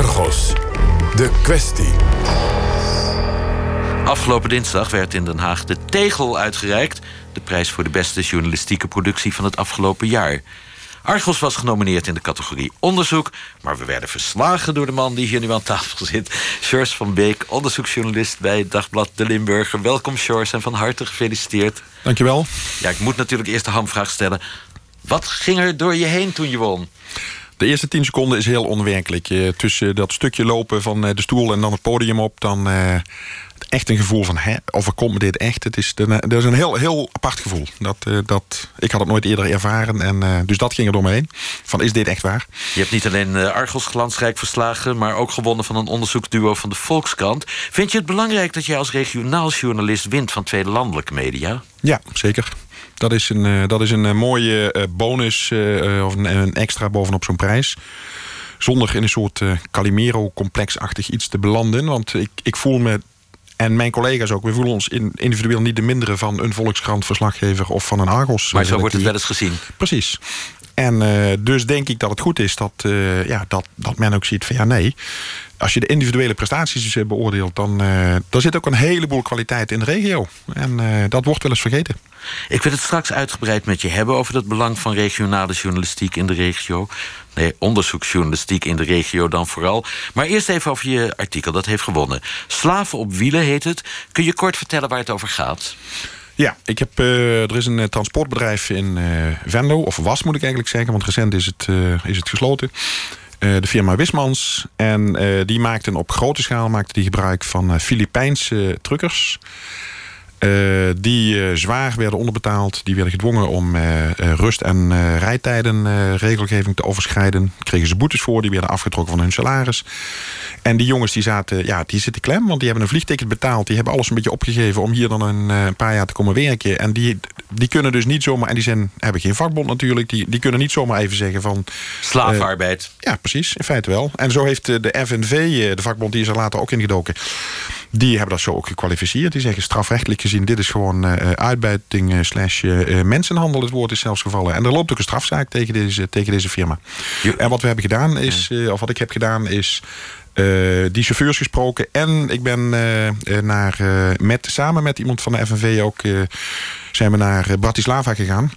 Argos. De kwestie. Afgelopen dinsdag werd in Den Haag de Tegel uitgereikt. De prijs voor de beste journalistieke productie van het afgelopen jaar. Argos was genomineerd in de categorie onderzoek... maar we werden verslagen door de man die hier nu aan tafel zit. George van Beek, onderzoeksjournalist bij het Dagblad De Limburger. Welkom, George, en van harte gefeliciteerd. Dankjewel. Ja, ik moet natuurlijk eerst de hamvraag stellen. Wat ging er door je heen toen je won? De eerste tien seconden is heel onwerkelijk. Tussen dat stukje lopen van eh, de stoel en dan het podium op... dan eh, echt een gevoel van, hè, overkomt me dit echt? Het is, dat is een heel, heel apart gevoel. Dat, eh, dat, ik had het nooit eerder ervaren. En, uh, dus dat ging er door me heen. Van, is dit echt waar? Je hebt niet alleen Argos glansrijk verslagen... maar ook gewonnen van een onderzoeksduo van de Volkskrant. Vind je het belangrijk dat jij als regionaal journalist wint... van tweede landelijke media? Ja, zeker. Dat is een, dat is een mooie bonus of een, een, extra bovenop zo'n prijs. Zonder in een soort Calimero-complexachtig iets te belanden. Want ik, ik voel me en mijn collega's ook. We voelen ons in, individueel niet de mindere van een Volkskrant-verslaggever of van een Argos. Maar zo wordt het wel eens gezien. Precies. En uh, dus denk ik dat het goed is dat, uh, ja, dat, dat men ook ziet van ja, nee. Als je de individuele prestaties dus beoordeelt, dan uh, daar zit ook een heleboel kwaliteit in de regio. En dat wordt wel eens vergeten. Ik wil het straks uitgebreid met je hebben over het belang van regionale journalistiek in de regio. Nee, onderzoeksjournalistiek in de regio dan vooral. Maar eerst even over je artikel, dat heeft gewonnen. Slaven op wielen heet het. Kun je kort vertellen waar het over gaat? Ja, ik heb, uh, er is een transportbedrijf in uh, Venlo, of was moet ik eigenlijk zeggen, want recent is het, is het gesloten. de firma Wismans. En die maakten op grote schaal maakte die gebruik van Filipijnse truckers. Uh, die uh, zwaar werden onderbetaald. Die werden gedwongen om uh, rust- en rijtijden regelgeving te overschrijden. Kregen ze boetes voor, die werden afgetrokken van hun salaris. En die jongens die zaten, ja, die zitten klem, want die hebben een vliegticket betaald. Die hebben alles een beetje opgegeven om hier dan een, paar jaar te komen werken. En die, die kunnen dus niet zomaar, en die zijn, hebben geen vakbond natuurlijk, die, die kunnen niet zomaar even zeggen van. Slavenarbeid. ja, precies, in feite wel. En zo heeft de FNV, de vakbond, die is er later ook ingedoken. Die hebben dat zo ook gekwalificeerd. Die zeggen strafrechtelijk gezien, dit is gewoon uh, uitbuiting uh, slash mensenhandel. Het woord is zelfs gevallen. En er loopt ook een strafzaak tegen deze, tegen deze firma. En wat we hebben gedaan is, of wat ik heb gedaan is... die chauffeurs gesproken. En ik ben naar, met, samen met iemand van de FNV ook... zijn we naar Bratislava gegaan.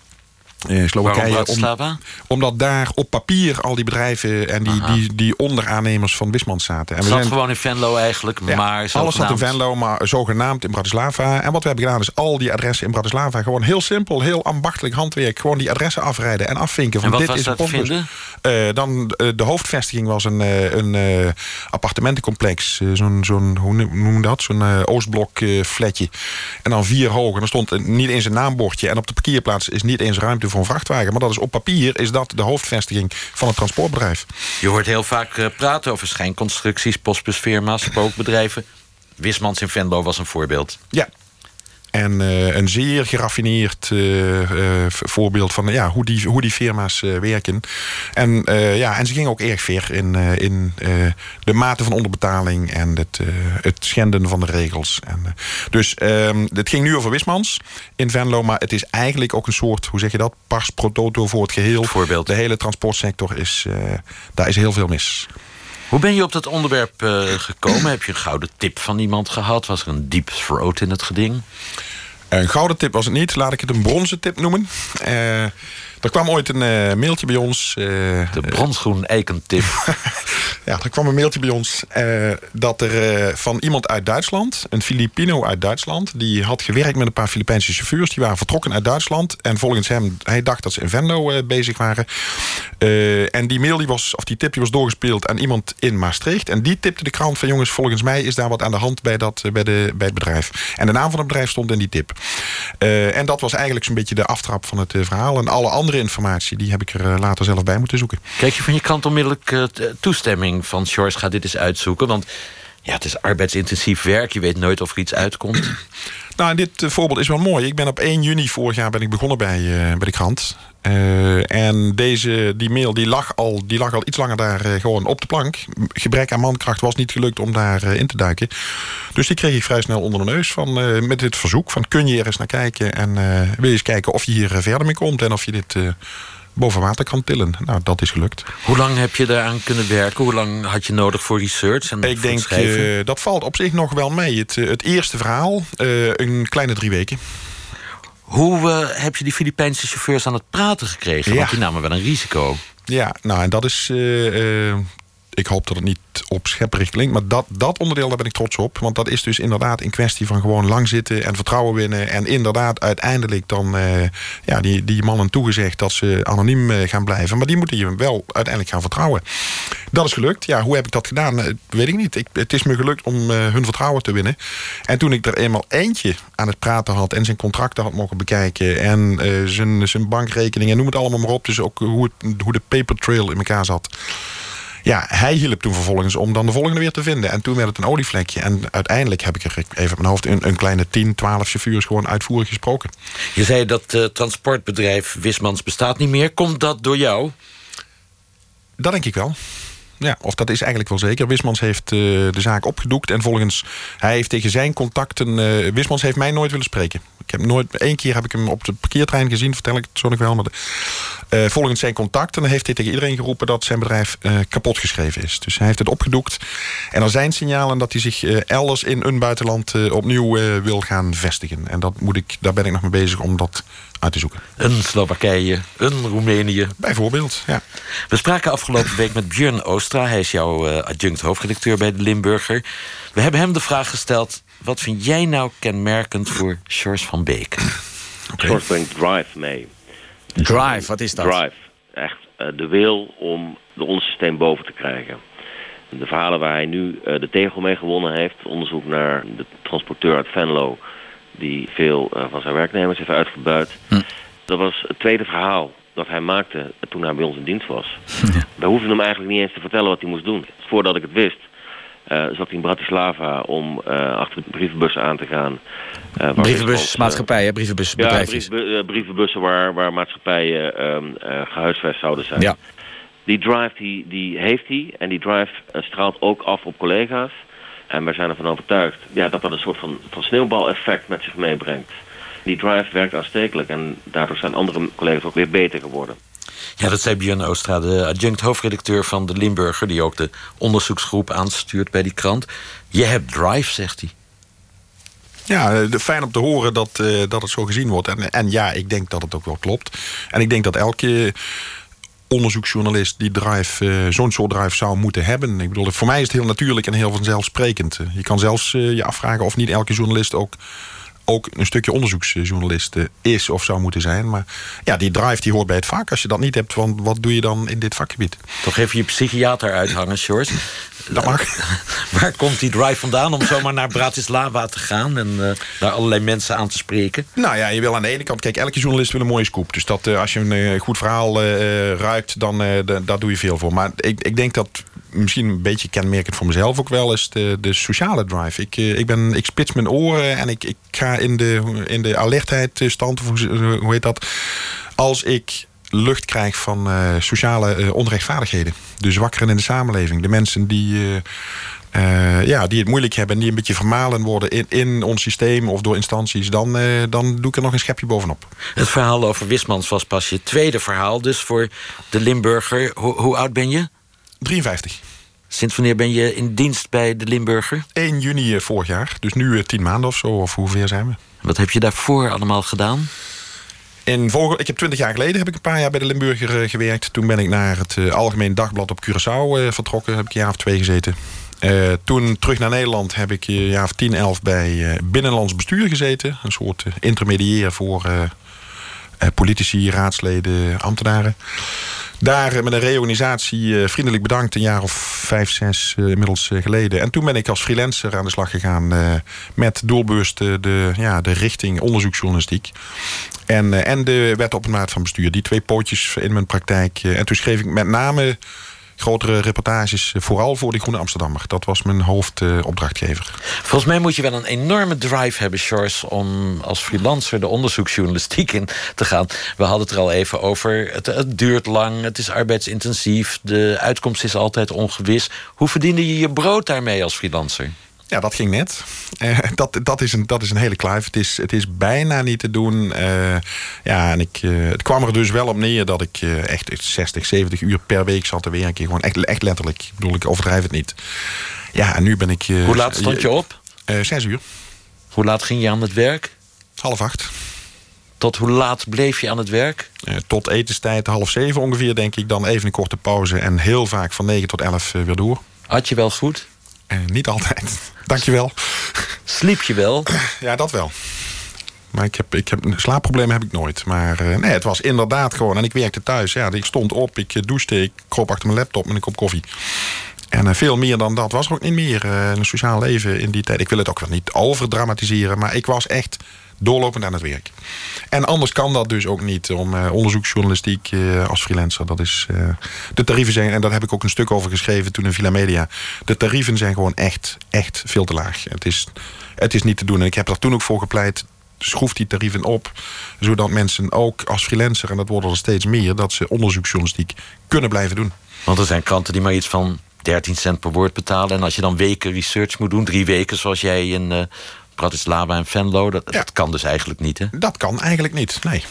Uh, Slowakije. Om, omdat daar op papier al die bedrijven en die, die, die onderaannemers van Wisman zaten. En we zat zijn, gewoon in Venlo eigenlijk, ja, maar Alles zat in Venlo, maar zogenaamd in Bratislava. En wat we hebben gedaan is al die adressen in Bratislava... gewoon heel simpel, heel ambachtelijk handwerk... gewoon die adressen afrijden en afvinken. Van en wat dit was is dat vinden? Uh, dan, uh, de hoofdvestiging was een, een appartementencomplex. Zo'n, zo'n, hoe noem je dat? Zo'n Oostblok flatje. En dan vier hoog. En er stond niet eens een naambordje. En op de parkeerplaats is niet eens ruimte voor een vrachtwagen. Maar dat is op papier is dat de hoofdvestiging van het transportbedrijf. Je hoort heel vaak uh, praten over schijnconstructies, postbusfirma's, spookbedrijven. Wismans in Venlo was een voorbeeld. Ja, en uh, een zeer geraffineerd uh, uh, voorbeeld van ja, hoe, die, hoe die firma's werken. En, ja, en ze gingen ook erg ver in, in de mate van onderbetaling en het, het schenden van de regels. En, dus um, het ging nu over Wismans in Venlo, maar het is eigenlijk ook een soort, hoe zeg je dat, pars pro toto voor het geheel. Voorbeeld. De hele transportsector is, daar is heel veel mis. Hoe ben je op dat onderwerp uh, gekomen? Heb je een gouden tip van iemand gehad? Was er een deep throat in het geding? Een gouden tip was het niet. Laat ik het een bronzen tip noemen. Uh, er kwam ooit een uh, mailtje bij ons. Uh, de bronsgroen eikentip. ja, er kwam een mailtje bij ons uh, dat er van iemand uit Duitsland, een Filipino uit Duitsland, die had gewerkt met een paar Filipijnse chauffeurs. Die waren vertrokken uit Duitsland. En volgens hem, hij dacht dat ze in Venlo bezig waren. en die mail die was, of die tip die was doorgespeeld aan iemand in Maastricht. En die tipte de krant van jongens, volgens mij is daar wat aan de hand bij, dat, bij, de, bij het bedrijf. En de naam van het bedrijf stond in die tip. en dat was eigenlijk zo'n beetje de aftrap van het verhaal. En alle andere informatie, die heb ik er later zelf bij moeten zoeken. Krijg je van je kant onmiddellijk uh, toestemming van George, ga dit eens uitzoeken? Want ja, het is arbeidsintensief werk, je weet nooit of er iets uitkomt. Nou, dit voorbeeld is wel mooi. Ik ben op 1 juni vorig jaar ben ik begonnen bij, uh, bij de krant. Uh, en deze, die mail die lag, al, die lag al iets langer daar gewoon op de plank. Gebrek aan mankracht was niet gelukt om daar in te duiken. Dus die kreeg ik vrij snel onder de neus van, met dit verzoek. Van kun je er eens naar kijken en wil je eens kijken of je hier verder mee komt. En of je dit boven water kan tillen. Nou, dat is gelukt. Hoe lang heb je daaraan kunnen werken? Hoe lang had je nodig voor research en Ik denk, uh, dat valt op zich nog wel mee. Het, het eerste verhaal, uh, een kleine drie weken. Hoe uh, heb je die Filipijnse chauffeurs aan het praten gekregen? Ja. Want die namen wel een risico. Ja, nou en dat is uh, ik hoop dat het niet op schepperig klinkt. Maar dat, dat onderdeel, daar ben ik trots op. Want dat is dus inderdaad een kwestie van gewoon lang zitten en vertrouwen winnen. En inderdaad uiteindelijk dan uh, ja, die, die mannen toegezegd dat ze anoniem uh, gaan blijven. Maar die moeten je wel uiteindelijk gaan vertrouwen. Dat is gelukt. Ja, hoe heb ik dat gedaan? Uh, weet ik niet. Ik, het is me gelukt om hun vertrouwen te winnen. En toen ik er eenmaal eentje aan het praten had en zijn contracten had mogen bekijken. En zijn, zijn bankrekening en noem het allemaal maar op. Dus ook hoe, hoe de paper trail in elkaar zat. Ja, hij hielp toen vervolgens om dan de volgende weer te vinden. En toen werd het een olievlekje. En uiteindelijk heb ik er even op mijn hoofd een, een kleine 10, 12 chauffeurs gewoon uitvoerig gesproken. Je zei dat uh, transportbedrijf Wismans bestaat niet meer. Komt dat door jou? Dat denk ik wel. Ja, of dat is eigenlijk wel zeker. Wismans heeft uh, de zaak opgedoekt. En volgens, hij heeft tegen zijn contacten... Uh, Wismans heeft mij nooit willen spreken. Ik heb nooit, één keer heb ik hem op de parkeertrein gezien, vertel ik het zo nog wel. Maar de, uh, volgens zijn contacten heeft hij tegen iedereen geroepen... dat zijn bedrijf kapot geschreven is. Dus hij heeft het opgedoekt. En er zijn signalen dat hij zich elders in een buitenland... opnieuw wil gaan vestigen. En dat moet ik, daar ben ik nog mee bezig om dat uit te zoeken. Een Slowakije, een Roemenië. Bijvoorbeeld, ja. We spraken afgelopen week met Björn Hij is jouw uh, adjunct hoofdredacteur bij de Limburger. We hebben hem de vraag gesteld... wat vind jij nou kenmerkend voor Sjors van Beek? Okay. Sjors brengt drive mee. Dus drive, wat is dat? Drive. Echt uh, de wil om de ons systeem boven te krijgen. De verhalen waar hij nu uh, de tegel mee gewonnen heeft... onderzoek naar de transporteur uit Venlo die veel uh, van zijn werknemers heeft uitgebuit. Hm. Dat was het tweede verhaal dat hij maakte toen hij bij ons in dienst was. Ja. We hoefden hem eigenlijk niet eens te vertellen wat hij moest doen. Voordat ik het wist, uh, zat hij in Bratislava om uh, achter de brievenbussen aan te gaan. Brievenbusmaatschappijen, brievenbusbedrijfjes. Ja, brief, brievenbussen waar, waar maatschappijen gehuisvest zouden zijn. Ja. Die drive die, die heeft hij en die drive straalt ook af op collega's. En wij zijn ervan overtuigd ja, dat dat een soort van, van sneeuwbaleffect met zich meebrengt. Die drive werkt aanstekelijk en daardoor zijn andere collega's ook weer beter geworden. Ja, dat zei Björn Oostra, de adjunct hoofdredacteur van de Limburger... die ook de onderzoeksgroep aanstuurt bij die krant. Je hebt drive, zegt hij. Ja, fijn om te horen dat, uh, dat het zo gezien wordt. En, en ja, ik denk dat het ook wel klopt. En ik denk dat elke onderzoeksjournalist die drive, uh, zo'n soort drive zou moeten hebben. Ik bedoel, voor mij is het heel natuurlijk en heel vanzelfsprekend. Je kan zelfs uh, je afvragen of niet elke journalist ook, ook een stukje onderzoeksjournalist uh, is of zou moeten zijn. Maar ja, die drive die hoort bij het vak. Als je dat niet hebt, want wat doe je dan in dit vakgebied? Toch even je psychiater uithangen, George. Dat mag. Waar komt die drive vandaan om zomaar naar Bratislava te gaan... en uh, daar allerlei mensen aan te spreken? Nou ja, je wil aan de ene kant... Kijk, elke journalist wil een mooie scoop. Dus dat, uh, als je een uh, goed verhaal ruikt, dan daar doe je veel voor. Maar ik, ik denk dat misschien een beetje kenmerkend voor mezelf ook wel... is de, de sociale drive. Ik, ik, ben, ik spits mijn oren en ik, ik ga in de, in de alertheid stand... Of hoe, hoe heet dat? Als ik lucht krijg van uh, sociale onrechtvaardigheden. De zwakkeren in de samenleving. De mensen die, ja, die het moeilijk hebben... en die een beetje vermalen worden in, in ons systeem of door instanties... Dan, dan doe ik er nog een schepje bovenop. Het verhaal over Wismans was pas je tweede verhaal. Dus voor de Limburger. Ho hoe oud ben je? 53. Sinds wanneer ben je in dienst bij de Limburger? 1 juni vorig jaar. Dus nu tien maanden of zo. Of hoeveel zijn we? Wat heb je daarvoor allemaal gedaan? In volgende, ik heb twintig jaar geleden heb ik een paar jaar bij de Limburger uh, gewerkt. Toen ben ik naar het Algemeen Dagblad op Curaçao vertrokken. Heb ik een jaar of twee gezeten. toen terug naar Nederland heb ik een jaar of tien, elf bij Binnenlands Bestuur gezeten. Een soort intermediair voor politici, raadsleden, ambtenaren. Daar met een reorganisatie vriendelijk bedankt een jaar of vijf, zes inmiddels geleden. En toen ben ik als freelancer aan de slag gegaan met doelbewust de, ja, de richting onderzoeksjournalistiek. En, en de wet op maat van bestuur. Die twee pootjes in mijn praktijk. En toen schreef ik met name grotere reportages, vooral voor de Groene Amsterdammer. Dat was mijn hoofdopdrachtgever. Volgens mij moet je wel een enorme drive hebben, Sjors... om als freelancer de onderzoeksjournalistiek in te gaan. We hadden het er al even over. Het, het duurt lang, het is arbeidsintensief... de uitkomst is altijd ongewis. Hoe verdiende je je brood daarmee als freelancer? Ja, dat ging net. Uh, dat, dat, is een, dat is een hele kluif. Het is, het is bijna niet te doen. Uh, ja, en ik, uh, het kwam er dus wel op neer dat ik echt 60, 70 uur per week zat te werken. Gewoon echt, echt letterlijk. Ik bedoel, ik overdrijf het niet. Ja, en nu ben ik... Hoe laat stond je op? zes uur. Hoe laat ging je aan het werk? Half acht. Tot hoe laat bleef je aan het werk? tot etenstijd half zeven ongeveer, denk ik. Dan even een korte pauze. En heel vaak van negen tot elf weer door. Had je wel goed? Niet altijd. Dankjewel. Sliep je wel? Ja, dat wel. Maar ik heb, ik heb, slaapproblemen heb ik nooit. Maar uh, nee, het was inderdaad gewoon. En ik werkte thuis. Ja, ik stond op, ik douchte, ik kroop achter mijn laptop met een kop koffie. En uh, veel meer dan dat was er ook niet meer. Uh, een sociaal leven in die tijd. Ik wil het ook wel niet overdramatiseren. Maar ik was echt doorlopend aan het werk. En anders kan dat dus ook niet om uh, onderzoeksjournalistiek uh, als freelancer. Dat is, uh, de tarieven zijn, en daar heb ik ook een stuk over geschreven toen in Villa Media. De tarieven zijn gewoon echt, echt veel te laag. Het is, het is niet te doen. En ik heb daar toen ook voor gepleit. Schroef die tarieven op, zodat mensen ook als freelancer, en dat worden er steeds meer, dat ze onderzoeksjournalistiek kunnen blijven doen. Want er zijn kranten die maar iets van 13 cent per woord betalen. En als je dan weken research moet doen, drie weken zoals jij in Bratislava en Venlo. Dat, dat kan dus eigenlijk niet, hè? Dat kan eigenlijk niet, nee.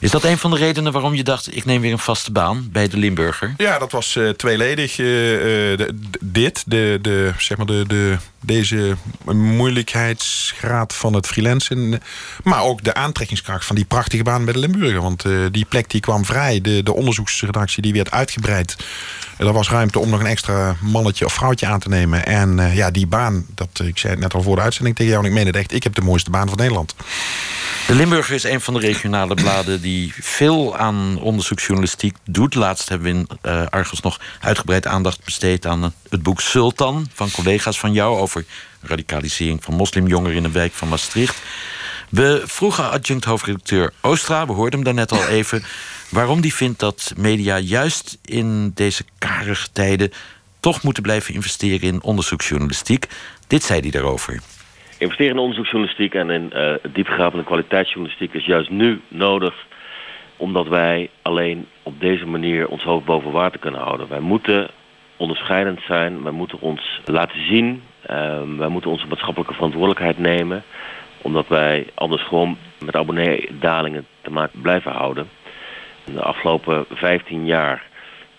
Is dat een van de redenen waarom je dacht... ik neem weer een vaste baan bij de Limburger? Ja, dat was uh, tweeledig. Uh, de, dit, de, de, zeg maar de, de, deze moeilijkheidsgraad van het freelancen... maar ook de aantrekkingskracht van die prachtige baan bij de Limburger. Want uh, die plek die kwam vrij. De, de onderzoeksredactie die werd uitgebreid. Er was ruimte om nog een extra mannetje of vrouwtje aan te nemen. En ja, die baan, dat, ik zei het net al voor de uitzending tegen jou... en ik meen het echt, ik heb de mooiste baan van Nederland. De Limburger is een van de regionale bladen die veel aan onderzoeksjournalistiek doet. Laatst hebben we in uh, Argos nog uitgebreid aandacht besteed aan het boek Sultan van collega's van jou over radicalisering van moslimjongeren in een wijk van Maastricht. We vroegen adjunct hoofdredacteur Oostra, we hoorden hem daarnet al even, waarom die vindt dat media juist in deze toch moeten blijven investeren in onderzoeksjournalistiek. Dit zei hij daarover. Investeren in onderzoeksjournalistiek en in uh, diepgravende kwaliteitsjournalistiek is juist nu nodig omdat wij alleen op deze manier ons hoofd boven water kunnen houden. Wij moeten onderscheidend zijn, wij moeten ons laten zien, uh, wij moeten onze maatschappelijke verantwoordelijkheid nemen, omdat wij anders gewoon met abonneedalingen te maken blijven houden. De afgelopen 15 jaar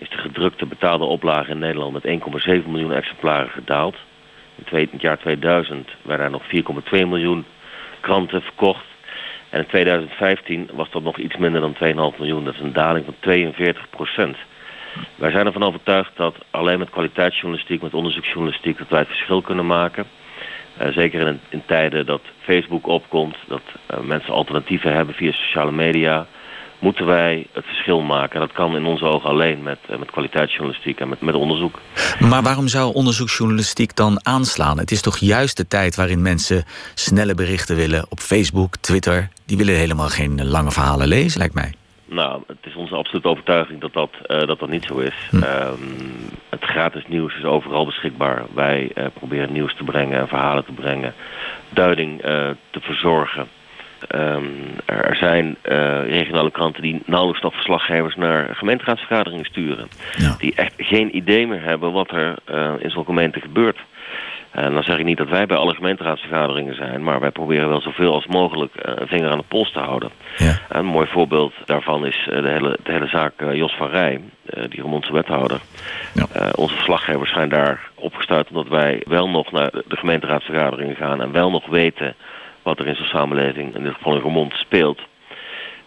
is de gedrukte betaalde oplage in Nederland met 1,7 miljoen exemplaren gedaald. In het jaar 2000 werden er nog 4,2 miljoen kranten verkocht. En in 2015 was dat nog iets minder dan 2,5 miljoen. Dat is een daling van 42 procent. Wij zijn ervan overtuigd dat alleen met kwaliteitsjournalistiek, met onderzoeksjournalistiek, dat wij het verschil kunnen maken. Uh, zeker in, in, tijden dat Facebook opkomt, dat uh, mensen alternatieven hebben via sociale media moeten wij het verschil maken. Dat kan in onze ogen alleen met, eh, met kwaliteitsjournalistiek en met, met onderzoek. Maar waarom zou onderzoeksjournalistiek dan aanslaan? Het is toch juist de tijd waarin mensen snelle berichten willen op Facebook, Twitter. Die willen helemaal geen lange verhalen lezen, lijkt mij. Nou, het is onze absolute overtuiging dat dat, uh, dat, dat niet zo is. Hm. Um, het gratis nieuws is overal beschikbaar. Wij uh, proberen nieuws te brengen, verhalen te brengen, duiding uh, te verzorgen. Um, er zijn uh, regionale kranten die nauwelijks nog verslaggevers naar gemeenteraadsvergaderingen sturen. Ja. Die echt geen idee meer hebben wat er uh, in zo'n gemeente gebeurt. En dan zeg ik niet dat wij bij alle gemeenteraadsvergaderingen zijn, maar wij proberen wel zoveel als mogelijk uh, een vinger aan de pols te houden. Ja. Een mooi voorbeeld daarvan is de, hele, de hele zaak Jos van Rij, die Roermondse wethouder. Ja. onze verslaggevers zijn daar opgestuurd omdat wij wel nog naar de gemeenteraadsvergaderingen gaan en wel nog weten wat er in zo'n samenleving, in dit geval in Roermond, speelt.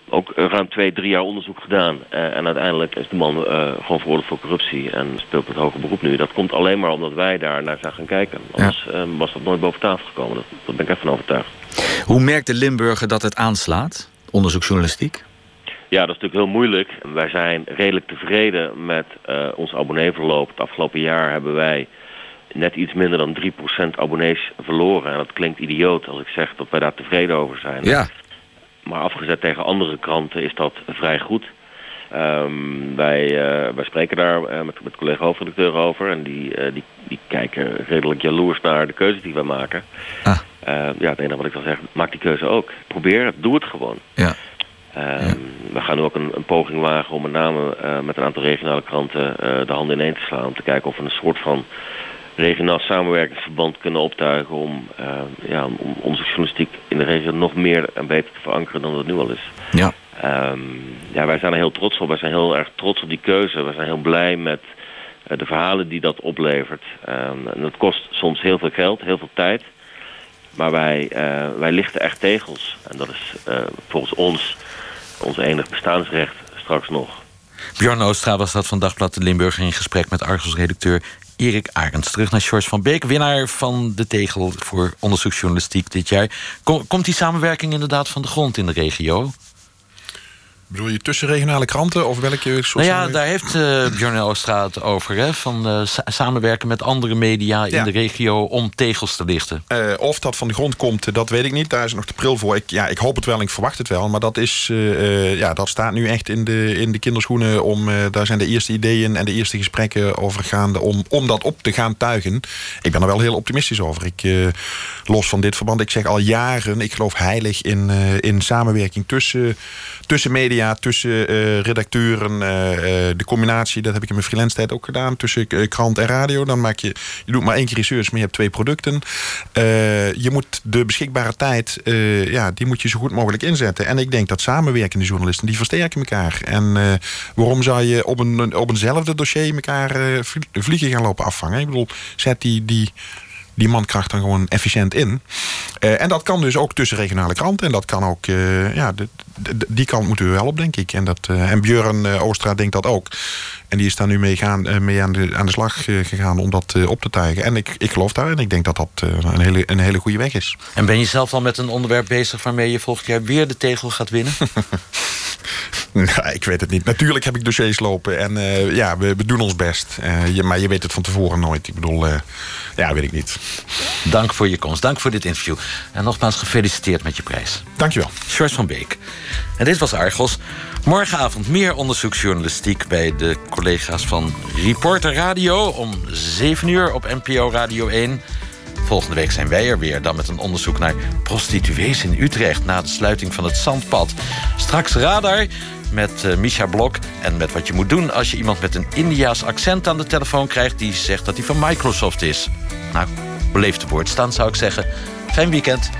Ook ruim twee, drie jaar onderzoek gedaan. Uh, en uiteindelijk is de man uh, gewoon veroordeeld voor corruptie en speelt het hoger beroep nu. Dat komt alleen maar omdat wij daar naar zijn gaan kijken. Anders ja. uh, was dat nooit boven tafel gekomen. Dat, ben ik echt van overtuigd. Hoe merkt de Limburger dat het aanslaat? Onderzoeksjournalistiek? Ja, dat is natuurlijk heel moeilijk. Wij zijn redelijk tevreden met ons abonneeverloop. Het afgelopen jaar hebben wij net iets minder dan 3% abonnees verloren. En dat klinkt idioot als ik zeg dat wij daar tevreden over zijn. Ja. Maar afgezet tegen andere kranten is dat vrij goed. Um, wij, uh, wij spreken daar uh, met, met collega hoofdredacteur over. En die, uh, die, die kijken redelijk jaloers naar de keuzes die wij maken. Ah. ja, het enige wat ik dan zeg, maak die keuze ook. Probeer het, doe het gewoon. Ja. Um, ja. We gaan nu ook een, een poging wagen om met name met een aantal regionale kranten de handen ineen te slaan. Om te kijken of we een soort van regionaal samenwerkingsverband kunnen optuigen om, uh, ja, om onderzoeksjournalistiek in de regio nog meer en beter te verankeren dan dat nu al is. Ja. Um, ja, wij zijn er heel trots op. Wij zijn heel erg trots op die keuze. We zijn heel blij met uh, de verhalen die dat oplevert. Um, en dat kost soms heel veel geld, heel veel tijd. Maar wij, uh, wij lichten echt tegels. En dat is volgens ons ons enig bestaansrecht straks nog. Bjorn Oostra was dat van Dagblad de Limburger in gesprek met Argos-redacteur Erik Arends. Terug naar George van Beek, winnaar van de Tegel voor onderzoeksjournalistiek dit jaar. Komt die samenwerking inderdaad van de grond in de regio? Bedoel je tussen regionale kranten of welke soort Nou ja, daar heeft uh, Björn Oostra het over. Hè, van uh, samenwerken met andere media in de regio om tegels te lichten. Uh, of dat van de grond komt, dat weet ik niet. Daar is nog de pril voor. Ik, ja, ik hoop het wel, ik verwacht het wel. Maar dat, is, ja, dat staat nu echt in de, in de kinderschoenen. Om, daar zijn de eerste ideeën en de eerste gesprekken over gaande om, om dat op te gaan tuigen. Ik ben er wel heel optimistisch over. Ik, los van dit verband, ik zeg al jaren, ik geloof heilig in, in samenwerking tussen, tussen media tussen uh, redacteuren. Uh, de combinatie, dat heb ik in mijn freelance tijd ook gedaan. Tussen krant en radio. Dan maak je, je doet maar één keer research, maar je hebt twee producten. je moet de beschikbare tijd, ja, die moet je zo goed mogelijk inzetten. En ik denk dat samenwerkende journalisten, die versterken elkaar. En waarom zou je op, een, op eenzelfde dossier elkaar vliegen gaan lopen afvangen? Ik bedoel, zet die, die die mankracht dan gewoon efficiënt in. Uh, en dat kan dus ook tussen regionale kranten. En dat kan ook, uh, ja, die kant moeten we wel op, denk ik. En, dat, uh, en Björn Oostra denkt dat ook. En die is daar nu mee, gaan, mee aan, de, aan de slag gegaan om dat op te tuigen. En ik, ik geloof daar en ik denk dat dat een, hele, een hele goede weg is. En ben je zelf al met een onderwerp bezig waarmee je volgend jaar weer de tegel gaat winnen? nou, ik weet het niet. Natuurlijk heb ik dossiers lopen en ja, we, we, doen ons best. Je, maar je weet het van tevoren nooit. Ik bedoel, ja, weet ik niet. Dank voor je komst. Dank voor dit interview. En nogmaals gefeliciteerd met je prijs. Dankjewel. George van Beek. En dit was Argos. Morgenavond meer onderzoeksjournalistiek bij de collega's van Reporter Radio om 7 uur op NPO Radio 1. Volgende week zijn wij er weer, dan met een onderzoek naar prostituees in Utrecht na de sluiting van het zandpad. Straks radar met uh, Misha Blok en met wat je moet doen als je iemand met een Indiaas accent aan de telefoon krijgt die zegt dat hij van Microsoft is. Nou, beleefd woord staan zou ik zeggen. Fijn weekend.